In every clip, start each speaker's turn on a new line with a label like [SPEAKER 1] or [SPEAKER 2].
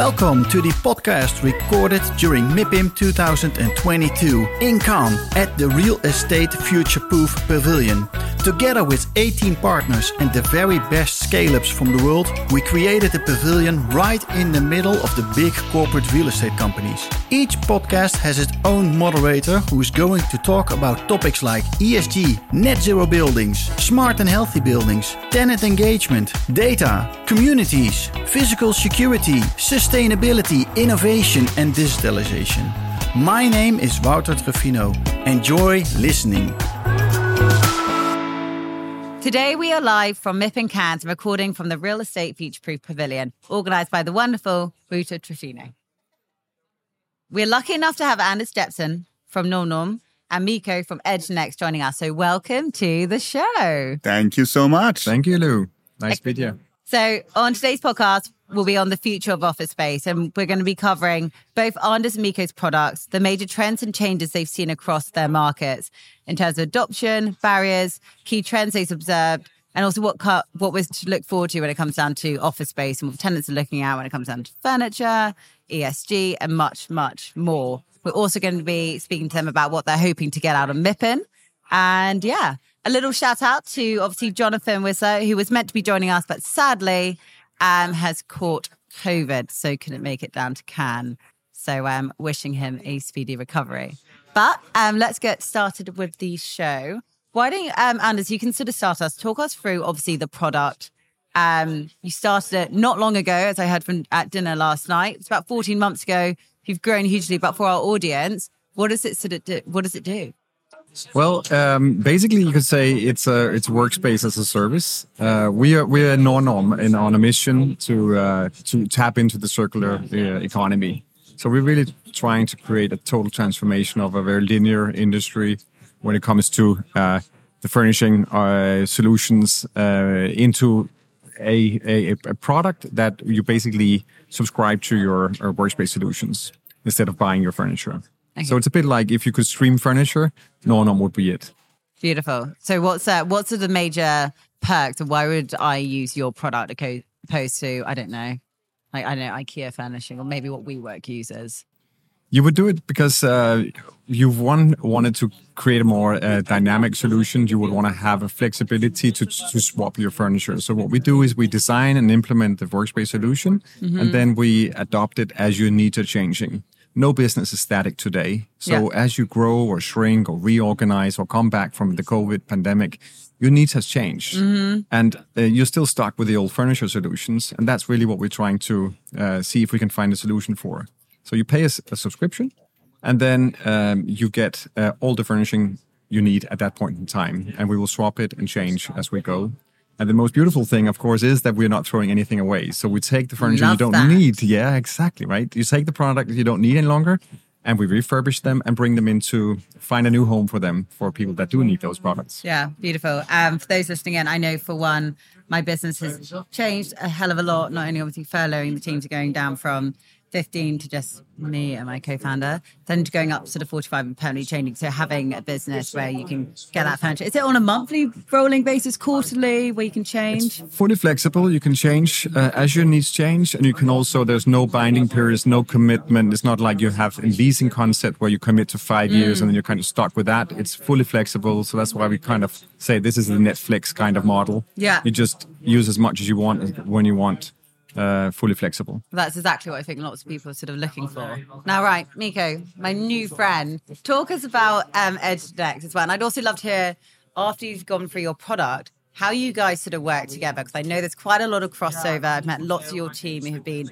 [SPEAKER 1] Welcome to the podcast recorded during MIPIM 2022 in Cannes at the Real Estate Future Proof Pavilion. Together with 18 partners and the very best scale ups from the world, we created a pavilion right in the middle of the big corporate real estate companies. Each podcast has its own moderator who is going to talk about topics like ESG, net zero buildings, smart and healthy buildings, tenant engagement, data, communities, physical security, sustainability, innovation, and digitalization. My name is Wouter Truffino. Enjoy listening.
[SPEAKER 2] Today we are live from MIPIM Cannes, recording from the Real Estate Future Proof Pavilion, organised by the wonderful Wouter Truffino. We're lucky enough to have Anders Jeppsson from Nornorm and Mikko from Edge Next joining us. So welcome to the show.
[SPEAKER 3] Thank you so much.
[SPEAKER 4] Thank you, Lou. Nice to meet you.
[SPEAKER 2] So on today's podcast, we'll be on the future of office space, and we're going to be covering both Anders and Mikko's products, the major trends and changes they've seen across their markets in terms of adoption, barriers, key trends they've observed, and also what cut, what was to look forward to when it comes down to office space and what tenants are looking at when it comes down to furniture, ESG, and much, much more. We're also going to be speaking to them about what they're hoping to get out of MIPIM. And yeah, a little shout out to obviously Jonathan Whistler, who was meant to be joining us, but sadly um, has caught COVID, so couldn't make it down to Cannes. So um, wishing him a speedy recovery. But um, let's get started with the show. Why don't you, um, Anders, you can sort of start us, talk us through obviously the product. Um, you started it not long ago, as I heard from at dinner last night. It's about 14 months ago. You've grown hugely, but for our audience, what does it sort of do? What does it do?
[SPEAKER 4] Well, um, basically, you could say it's a it's workspace as a service. Uh, we are we are Nornorm and on a mission to uh, to tap into the circular uh, economy. So we're really trying to create a total transformation of a very linear industry when it comes to uh, the furnishing uh, solutions uh, into a, a, a product that you basically subscribe to your workspace solutions instead of buying your furniture. Okay. So it's a bit like if you could stream furniture, Nornorm would be it.
[SPEAKER 2] Beautiful. So what's uh, what's the major perks, why would I use your product opposed to I don't know, like I don't know IKEA furnishing or maybe what WeWork uses?
[SPEAKER 4] You would do it because uh, you've one wanted to create a more uh, dynamic solution. You would want to have a flexibility to, to swap your furniture. So what we do is we design and implement the workspace solution, mm-hmm. and then we adopt it as your needs are changing no business is static today. So yeah. as you grow or shrink or reorganize or come back from the COVID pandemic, your needs has changed, mm-hmm. and uh, you're still stuck with the old furniture solutions. And that's really what we're trying to uh, see if we can find a solution for. So you pay a, a subscription, and then um, you get uh, all the furnishing you need at that point in time, and we will swap it and change as we go. And the most beautiful thing, of course, is that we're not throwing anything away. So we take the furniture Love you don't
[SPEAKER 2] that.
[SPEAKER 4] need. Yeah, exactly. Right. You take the product that you don't need any longer and we refurbish them and bring them into find a new home for them for people that do need those products.
[SPEAKER 2] Yeah, beautiful. Um, for those listening in, I know for one, my business has changed a hell of a lot. Not only obviously furloughing the teams are going down from 15 to just me and my co-founder, then going up to the 45 and permanently changing. So having a business where you can get that furniture. Is it on a monthly rolling basis, quarterly, where you can change?
[SPEAKER 4] It's fully flexible. You can change uh, as your needs change. And you can also, there's no binding periods, no commitment. It's not like you have a leasing concept where you commit to five mm. years and then you're kind of stuck with that. It's fully flexible. So that's why we kind of say this is the Netflix kind of model.
[SPEAKER 2] Yeah.
[SPEAKER 4] You just use as much as you want when you want uh, fully flexible.
[SPEAKER 2] That's exactly what I think lots of people are sort of looking for. Now, right, Mikko, my new friend, talk us about um, Edge Next as well. And I'd also love to hear, after you've gone through your product, how you guys sort of work together because I know there's quite a lot of crossover. I've met lots of your team who have been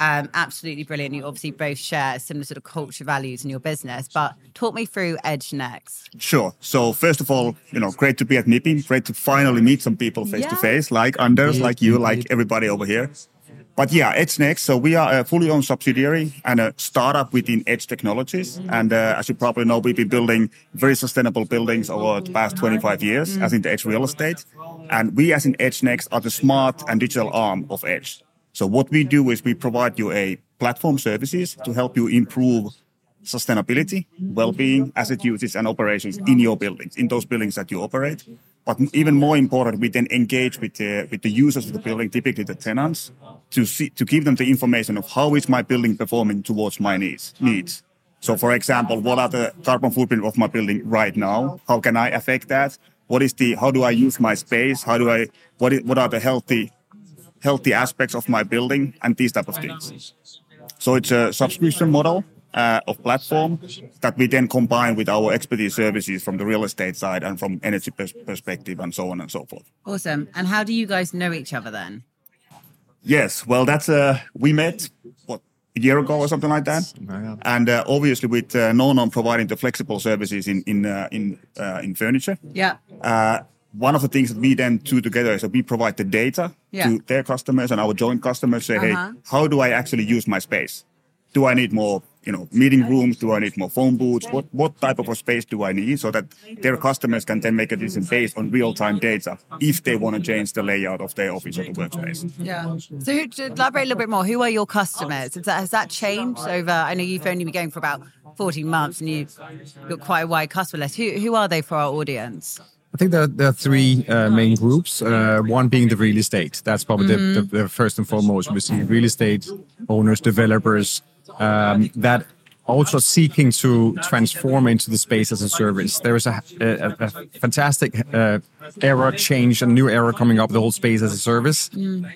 [SPEAKER 2] um, absolutely brilliant. You obviously both share similar sort of culture values in your business, but talk me through Edge Next.
[SPEAKER 3] Sure. So first of all, you know, great to be at MIPIM. Great to finally meet some people face to face, like Anders, like you, like everybody over here. But yeah, Edge Next. So we are a fully owned subsidiary and a startup within Edge Technologies. Mm-hmm. And uh, as you probably know, we've been building very sustainable buildings over the past 25 years mm-hmm. as in the Edge real estate. And we as in Edge Next are the smart and digital arm of Edge. So what we do is we provide you a platform services to help you improve sustainability, well-being, asset uses and operations in your buildings, in those buildings that you operate. But even more important, we then engage with the, with the users of the building, typically the tenants, to see to give them the information of how is my building performing towards my needs needs. So, for example, what are the carbon footprint of my building right now? How can I affect that? What is the how do I use my space? How do I what is, what are the healthy healthy aspects of my building and these type of things. So it's a subscription model uh, of platform that we then combine with our expertise services from the real estate side and from energy pers- perspective and so on and so forth.
[SPEAKER 2] Awesome. And how do you guys know each other then?
[SPEAKER 3] Yes, well, that's uh, we met what a year ago or something like that,
[SPEAKER 4] yeah.
[SPEAKER 3] and uh, obviously with uh, Nornorm providing the flexible services in in uh, in uh, in furniture.
[SPEAKER 2] Yeah.
[SPEAKER 3] Uh, one of the things that we then do together is that we provide the data
[SPEAKER 2] Yeah.
[SPEAKER 3] to their customers and our joint customers. Say,
[SPEAKER 2] Uh-huh.
[SPEAKER 3] hey, how do I actually use my space? Do I need more, you know, meeting rooms? Do I need more phone booths? What what type of a space do I need? So that their customers can then make a decision based on real time data if they want to change the layout of their office or the workspace.
[SPEAKER 2] Yeah. So who, to elaborate a little bit more, who are your customers? Has that, has that changed over, I know you've only been going for about 14 months and you've got quite a wide customer list. Who, who are they for our audience?
[SPEAKER 4] I think there, there are three uh, main groups. Uh, one being the real estate. That's probably the, the, the first and foremost. We see real estate owners, developers um, that also seeking to transform into the space as a service. There is a, a, a fantastic uh, era change, a new era coming up, the whole space as a service.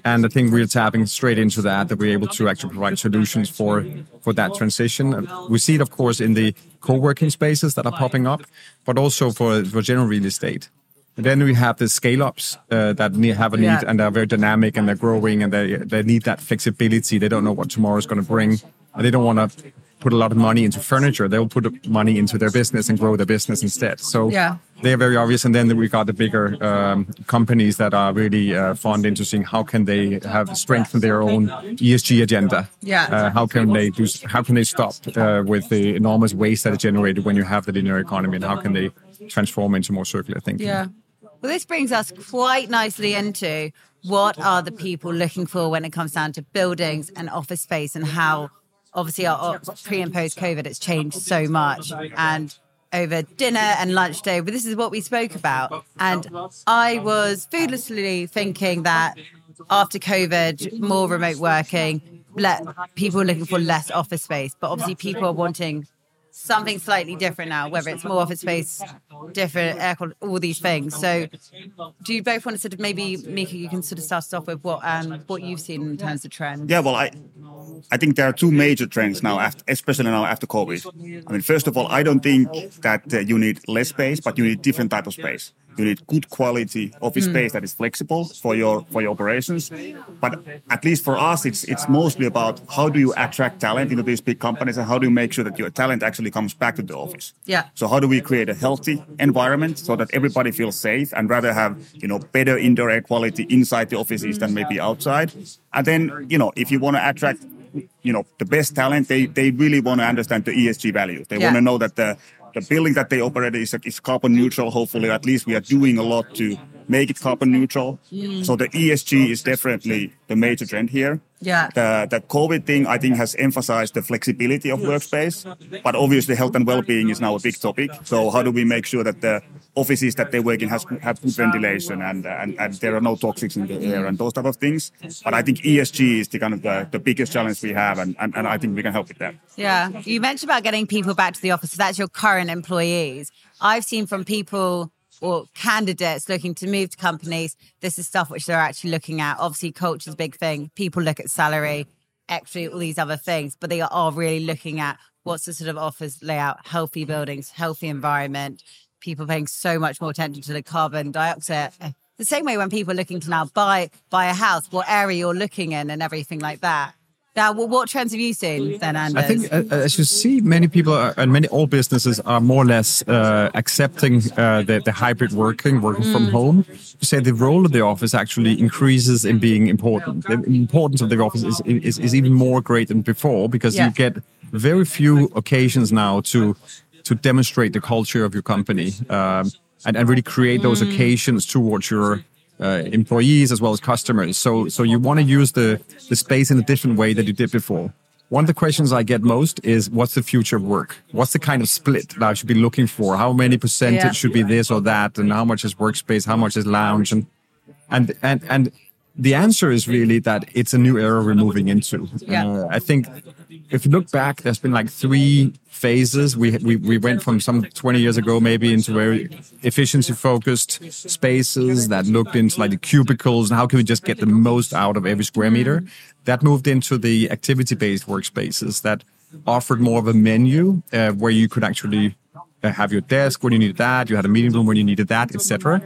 [SPEAKER 4] And I think we're tapping straight into that, that we're able to actually provide solutions for, for that transition. We see it, of course, in the co-working spaces that are popping up, but also for, for general real estate. And then we have the scale ups uh, that have a need
[SPEAKER 2] Yeah.
[SPEAKER 4] and they're very dynamic and they're growing and they, they need that flexibility. They don't know what tomorrow is going to bring. And they don't want to put a lot of money into furniture. They'll put money into their business and grow their business instead. So
[SPEAKER 2] Yeah.
[SPEAKER 4] they're very obvious. And then we got the bigger um, companies that are really uh, fond into seeing how can they have strengthened their own ESG agenda.
[SPEAKER 2] Yeah.
[SPEAKER 4] Uh, how can they do? How can they stop uh, with the enormous waste that is generated when you have the linear economy? And how can they transform into more circular thinking?
[SPEAKER 2] Yeah. Well, this brings us quite nicely into what are the people looking for when it comes down to buildings and office space and how obviously our pre and post COVID it's changed so much. and over dinner and lunch day, but this is what we spoke about. And I was foodlessly thinking that after COVID, more remote working, let people are looking for less office space, but obviously people are wanting something slightly different now, whether it's more office space, different air quality, all these things. So, do you both want to sort of maybe, Mika, you can sort of start us off with what um, what you've seen in terms of trends?
[SPEAKER 3] Yeah, well, I I think there are two major trends now, after, especially now after COVID. I mean, first of all, I don't think that uh, you need less space, but you need different type of space. You need good quality office hmm. space that is flexible for your for your operations. But at least for us, it's it's mostly about how do you attract talent into these big companies and how do you make sure that your talent actually comes back to the office.
[SPEAKER 2] Yeah.
[SPEAKER 3] So how do we create a healthy environment so that everybody feels safe and rather have you know better indoor air quality inside the offices than maybe outside? And then you know if you want to attract you know the best talent, they they really want to understand the ESG values. They
[SPEAKER 2] Yeah.
[SPEAKER 3] want to know that the the building that they operate is, is carbon neutral. Hopefully, at least we are doing a lot to make it carbon neutral. Mm. So the ESG is definitely the major trend here.
[SPEAKER 2] Yeah.
[SPEAKER 3] The the COVID thing I think has emphasized the flexibility of workspace, but obviously health and well-being is now a big topic. So how do we make sure that the offices that they work in has have good ventilation and and, and there are no toxics in the air and those type of things. But I think ESG is the kind of the, the biggest challenge we have, and, and, and I think we can help with that.
[SPEAKER 2] Yeah. You mentioned about getting people back to the office. So that's your current employees. I've seen from people or candidates looking to move to companies, this is stuff which they're actually looking at. Obviously, culture is a big thing. People look at salary, actually, all these other things, but they are really looking at what's the sort of office layout, healthy buildings, healthy environment, people paying so much more attention to the carbon dioxide. The same way when people are looking to now buy buy a house, what area you're looking in and everything like that. Now, what, what trends have you seen then, Anders?
[SPEAKER 4] I think, uh, as you see, many people are, and many all businesses are more or less uh, accepting uh, the, the hybrid working, working from home. You say the role of the office actually increases in being important. The importance of the office is, is, is even more great than before because
[SPEAKER 2] Yeah.
[SPEAKER 4] you get very few occasions now to to demonstrate the culture of your company um, and, and really create those occasions towards your uh, employees as well as customers. So, so you want to use the, the space in a different way that you did before. One of the questions I get most is what's the future of work? What's the kind of split that I should be looking for? How many percentage
[SPEAKER 2] Yeah.
[SPEAKER 4] should be this or that? And how much is workspace? How much is lounge? And, and, and, and the answer is really that it's a new era we're moving into.
[SPEAKER 2] Yeah.
[SPEAKER 4] Uh, I think if you look back, there's been like three phases. We, we we went from some 20 years ago maybe into very efficiency focused spaces that looked into like the cubicles and how can we just get the most out of every square meter. That moved into the activity based workspaces that offered more of a menu uh, where you could actually uh, have your desk when you needed that, you had a meeting room when you needed that, etc.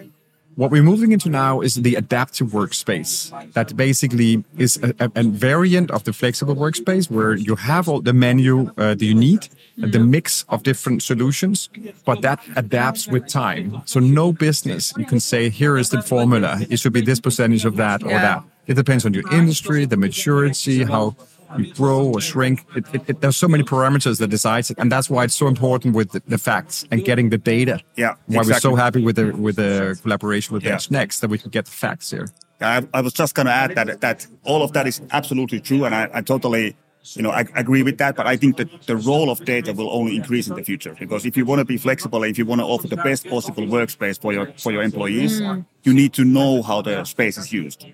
[SPEAKER 4] What we're moving into now is the adaptive workspace. That basically is a, a, a variant of the flexible workspace where you have all the menu uh, that you need, uh, the mix of different solutions, but that adapts with time. So no business, you can say, here is the formula. It should be this percentage of that or
[SPEAKER 2] Yeah.
[SPEAKER 4] that. It depends on your industry, the maturity, how you grow or shrink. It, it, it, there's so many parameters that decides it, and that's why it's so important with the, the facts and getting the data.
[SPEAKER 3] Yeah,
[SPEAKER 4] why we're so happy with the with the collaboration with
[SPEAKER 3] Yeah.
[SPEAKER 4] Edge Next that we can get the facts here.
[SPEAKER 3] I, I was just going to add that that all of that is absolutely true, and I, I totally, you know, I agree with that. But I think that the role of data will only increase in the future because if you want to be flexible, if you want to offer the best possible workspace for your for your employees, mm. you need to know how the space is used,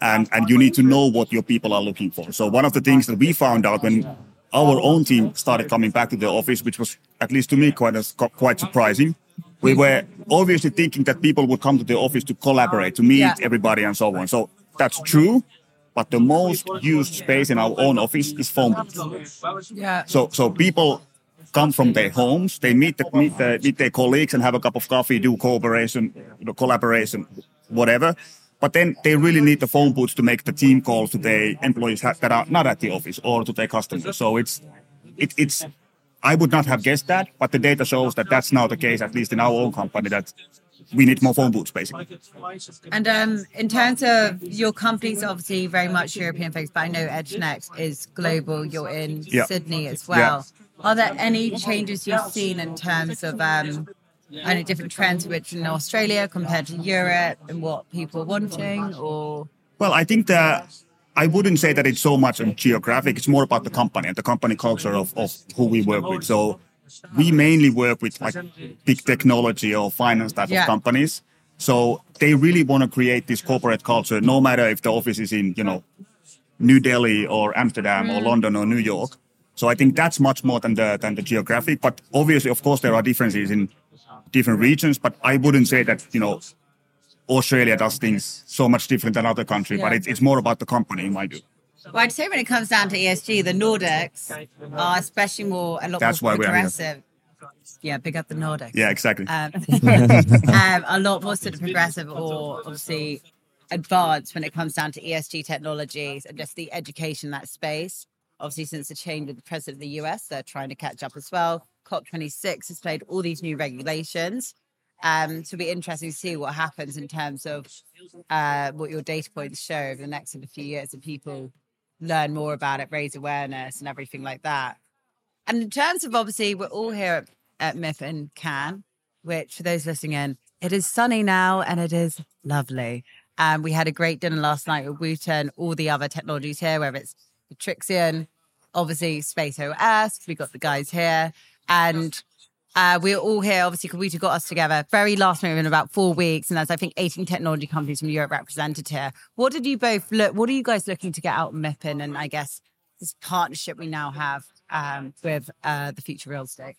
[SPEAKER 3] and and you need to know what your people are looking for. So one of the things that we found out when our own team started coming back to the office, which was at least to me quite as, quite surprising. We were obviously thinking that people would come to the office to collaborate, to meet
[SPEAKER 2] Yeah.
[SPEAKER 3] everybody and so on. So that's true, but the most used space in our own office is phone booths.
[SPEAKER 2] Yeah.
[SPEAKER 3] So so people come from their homes, they meet the, meet, the, meet their colleagues and have a cup of coffee, do cooperation, you know, collaboration, whatever. But then they really need the phone booths to make the team calls to their employees that are not at the office or to their customers. So it's it, it's I would not have guessed that, but the data shows that that's now the case, at least in our own company, that we need more phone booths, basically.
[SPEAKER 2] And um, in terms of your company's obviously very much European focused, but I know Edge Next is global. You're in
[SPEAKER 3] Yeah.
[SPEAKER 2] Sydney as well. Are there any changes you've seen in terms of um, any different trends which in Australia compared to Europe and what people are wanting or
[SPEAKER 3] Well, I think that I wouldn't say that it's so much on geographic. It's more about the company and the company culture of, of who we work with. So we mainly work with like big technology or finance type
[SPEAKER 2] Yeah.
[SPEAKER 3] of companies. So they really want to create this corporate culture, no matter if the office is in, you know, New Delhi or Amsterdam or mm. London or New York. So I think that's much more than the than the geographic. But obviously, of course, there are differences in different regions. But I wouldn't say that you know Australia does things so much different than other countries. But it's, it's more about the company, in my view.
[SPEAKER 2] Well, I'd say when it comes down to ESG, the Nordics are especially more a lot
[SPEAKER 3] That's
[SPEAKER 2] more
[SPEAKER 3] why we are here.
[SPEAKER 2] progressive. Yeah, pick up the Nordics.
[SPEAKER 3] Yeah, exactly.
[SPEAKER 2] Um, um, a lot more sort of progressive or obviously advanced when it comes down to ESG technologies and just the education in that space. Obviously, since the change of the president of the US, they're trying to catch up as well. COP26 has played all these new regulations. Um, so it'll be interesting to see what happens in terms of uh, what your data points show over the next sort of few years and people learn more about it, raise awareness and everything like that. And in terms of obviously, we're all here at, at MIPIM in Cannes, which for those listening in, it is sunny now and it is lovely. And we had a great dinner last night with Wouter, all the other technologies here, whether it's Trixion, obviously Space OS, we got the guys here. And uh, we're all here. Obviously, Kabuta got us together very last minute in about four weeks, and there's I think 18 technology companies from Europe represented here. What did you both look? What are you guys looking to get out of MIPIM, and I guess this partnership we now have um, with uh, the future real estate?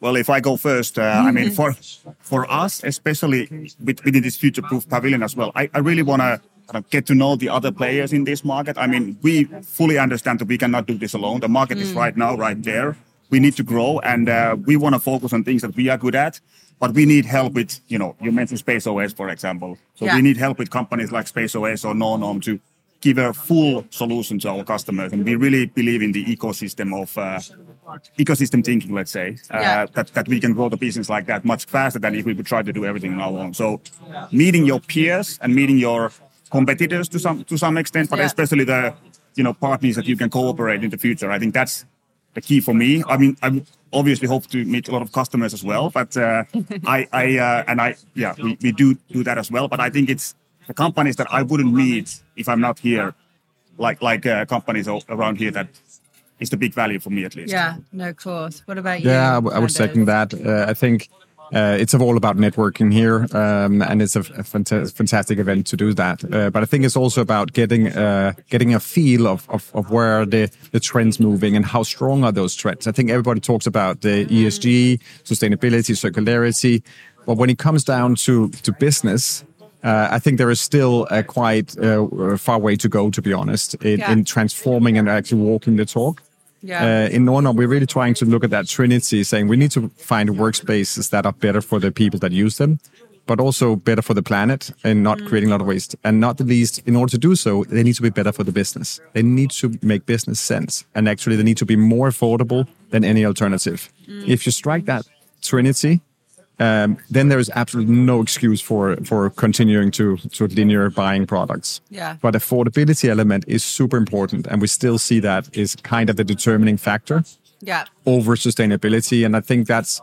[SPEAKER 3] Well, if I go first, uh, I mean, for for us, especially with, within this future-proof pavilion as well, I, I really want to kind of get to know the other players in this market. I mean, we fully understand that we cannot do this alone. The market is right now right there. We need to grow, and uh, we want to focus on things that we are good at. But we need help with, you know, you mentioned Space OS, for example. So
[SPEAKER 2] Yeah.
[SPEAKER 3] we need help with companies like Space OS or Nornorm to give a full solution to our customers. And we really believe in the ecosystem of uh, ecosystem thinking, let's say, uh,
[SPEAKER 2] Yeah.
[SPEAKER 3] that, that we can grow the business like that much faster than if we would try to do everything on our own. So meeting your peers and meeting your competitors to some to some extent, but
[SPEAKER 2] Yeah.
[SPEAKER 3] especially the you know partners that you can cooperate in the future. I think that's the key for me. I mean, I obviously hope to meet a lot of customers as well, but uh, I, I uh, and I, yeah, we, we do do that as well. But I think it's the companies that I wouldn't meet if I'm not here, like like uh, companies around here that is the big value for me at least.
[SPEAKER 2] Yeah, no, of course. What about you?
[SPEAKER 4] Yeah, I w- I would
[SPEAKER 2] Anders?
[SPEAKER 4] second that. Uh, I think uh, it's all about networking here, um, and it's a, a fant- fantastic event to do that. Uh, but I think it's also about getting uh, getting a feel of, of, of, where the, the trends moving and how strong are those trends. I think everybody talks about the ESG, sustainability, circularity, but when it comes down to to business, uh, I think there is still a quite uh, far way to go, to be honest, in, yeah. in transforming and actually walking the talk. Yeah. Uh, in Nornorm, we're really trying to look at that trinity, saying we need to find workspaces that are better for the people that use them, but also better for the planet and not mm. creating a lot of waste. And not the least, in order to do so, they need to be better for the business. They need to make business sense. And actually, they need to be more affordable than any alternative. Mm. If you strike that trinity, um, then there is absolutely no excuse for for continuing to to linear buying products.
[SPEAKER 2] Yeah.
[SPEAKER 4] But affordability element is super important, and we still see that is kind of the determining factor.
[SPEAKER 2] Yeah.
[SPEAKER 4] Over sustainability, and I think that's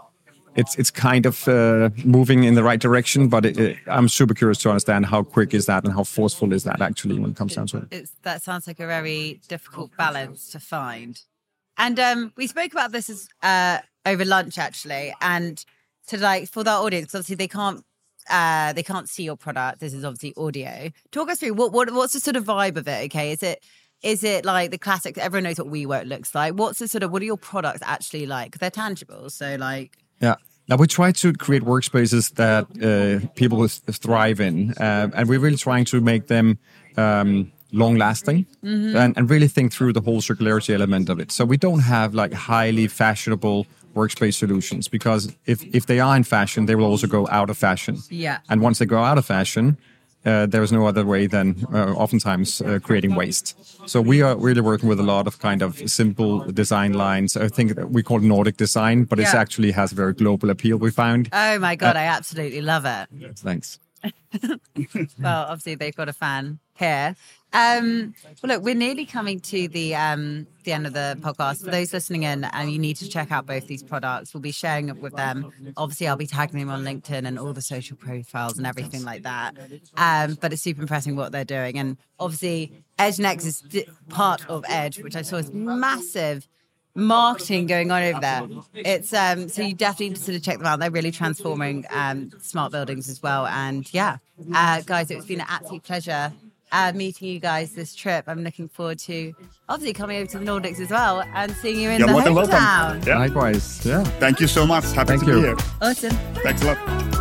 [SPEAKER 4] it's it's kind of uh, moving in the right direction. But it, it, I'm super curious to understand how quick is that and how forceful is that actually when it comes down to it.
[SPEAKER 2] It's, that sounds like a very difficult balance to find. And um, we spoke about this as, uh, over lunch actually, and to like for that audience obviously they can't uh they can't see your product. This is obviously audio. Talk us through what, what what's the sort of vibe of it okay? Is it is it like the classic everyone knows what WeWork looks like. What's the sort of what are your products actually like? They're tangible so like
[SPEAKER 4] yeah. Now we try to create workspaces that uh, people thrive in uh, and we're really trying to make them um, long lasting mm-hmm. and, and really think through the whole circularity element of it. So we don't have like highly fashionable workspace solutions because if, if they are in fashion, they will also go out of fashion.
[SPEAKER 2] Yeah.
[SPEAKER 4] And once they go out of fashion, uh, there's no other way than uh, oftentimes uh, creating waste. So we are really working with a lot of kind of simple design lines. I think we call it Nordic design, but yeah. it actually has a very global appeal. We found.
[SPEAKER 2] Oh my god, uh, I absolutely love it.
[SPEAKER 4] Thanks.
[SPEAKER 2] well, obviously they've got a fan here. Um, well, look, we're nearly coming to the um, the end of the podcast. For those listening in, and uh, you need to check out both these products. We'll be sharing it with them. Obviously, I'll be tagging them on LinkedIn and all the social profiles and everything like that. Um, but it's super impressive what they're doing, and obviously, Edge Next is part of Edge, which I saw is massive marketing going on over there. It's um so you definitely need to sort of check them out. They're really transforming um smart buildings as well. And yeah, uh, guys, it's been an absolute pleasure uh, meeting you guys this trip. I'm looking forward to obviously coming over to the Nordics as well and seeing you in You're the hometown.
[SPEAKER 4] Yeah. Likewise. Yeah.
[SPEAKER 3] Thank you so much. Happy
[SPEAKER 4] Thank
[SPEAKER 3] to
[SPEAKER 4] you.
[SPEAKER 3] be here.
[SPEAKER 2] Awesome.
[SPEAKER 3] Thanks a lot.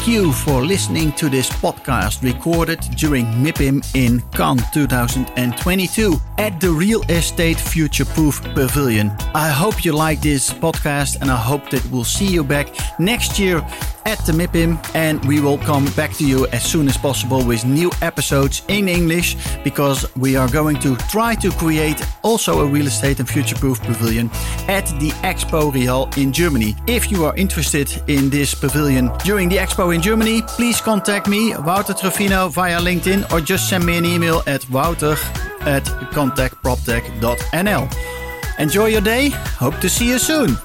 [SPEAKER 1] Thank you for listening to this podcast recorded during MIPIM in Cannes 2022 at the Real Estate Future Proof Pavilion. I hope you like this podcast and I hope that we'll see you back next year at the MIPIM and we will come back to you as soon as possible with new episodes in English because we are going to try to create also a real estate and future proof pavilion at the Expo Real in Germany. If you are interested in this pavilion during the Expo in Germany, please contact me, Wouter Truffino, via LinkedIn or just send me an email at wouter at contactproptech.nl. Enjoy your day. Hope to see you soon.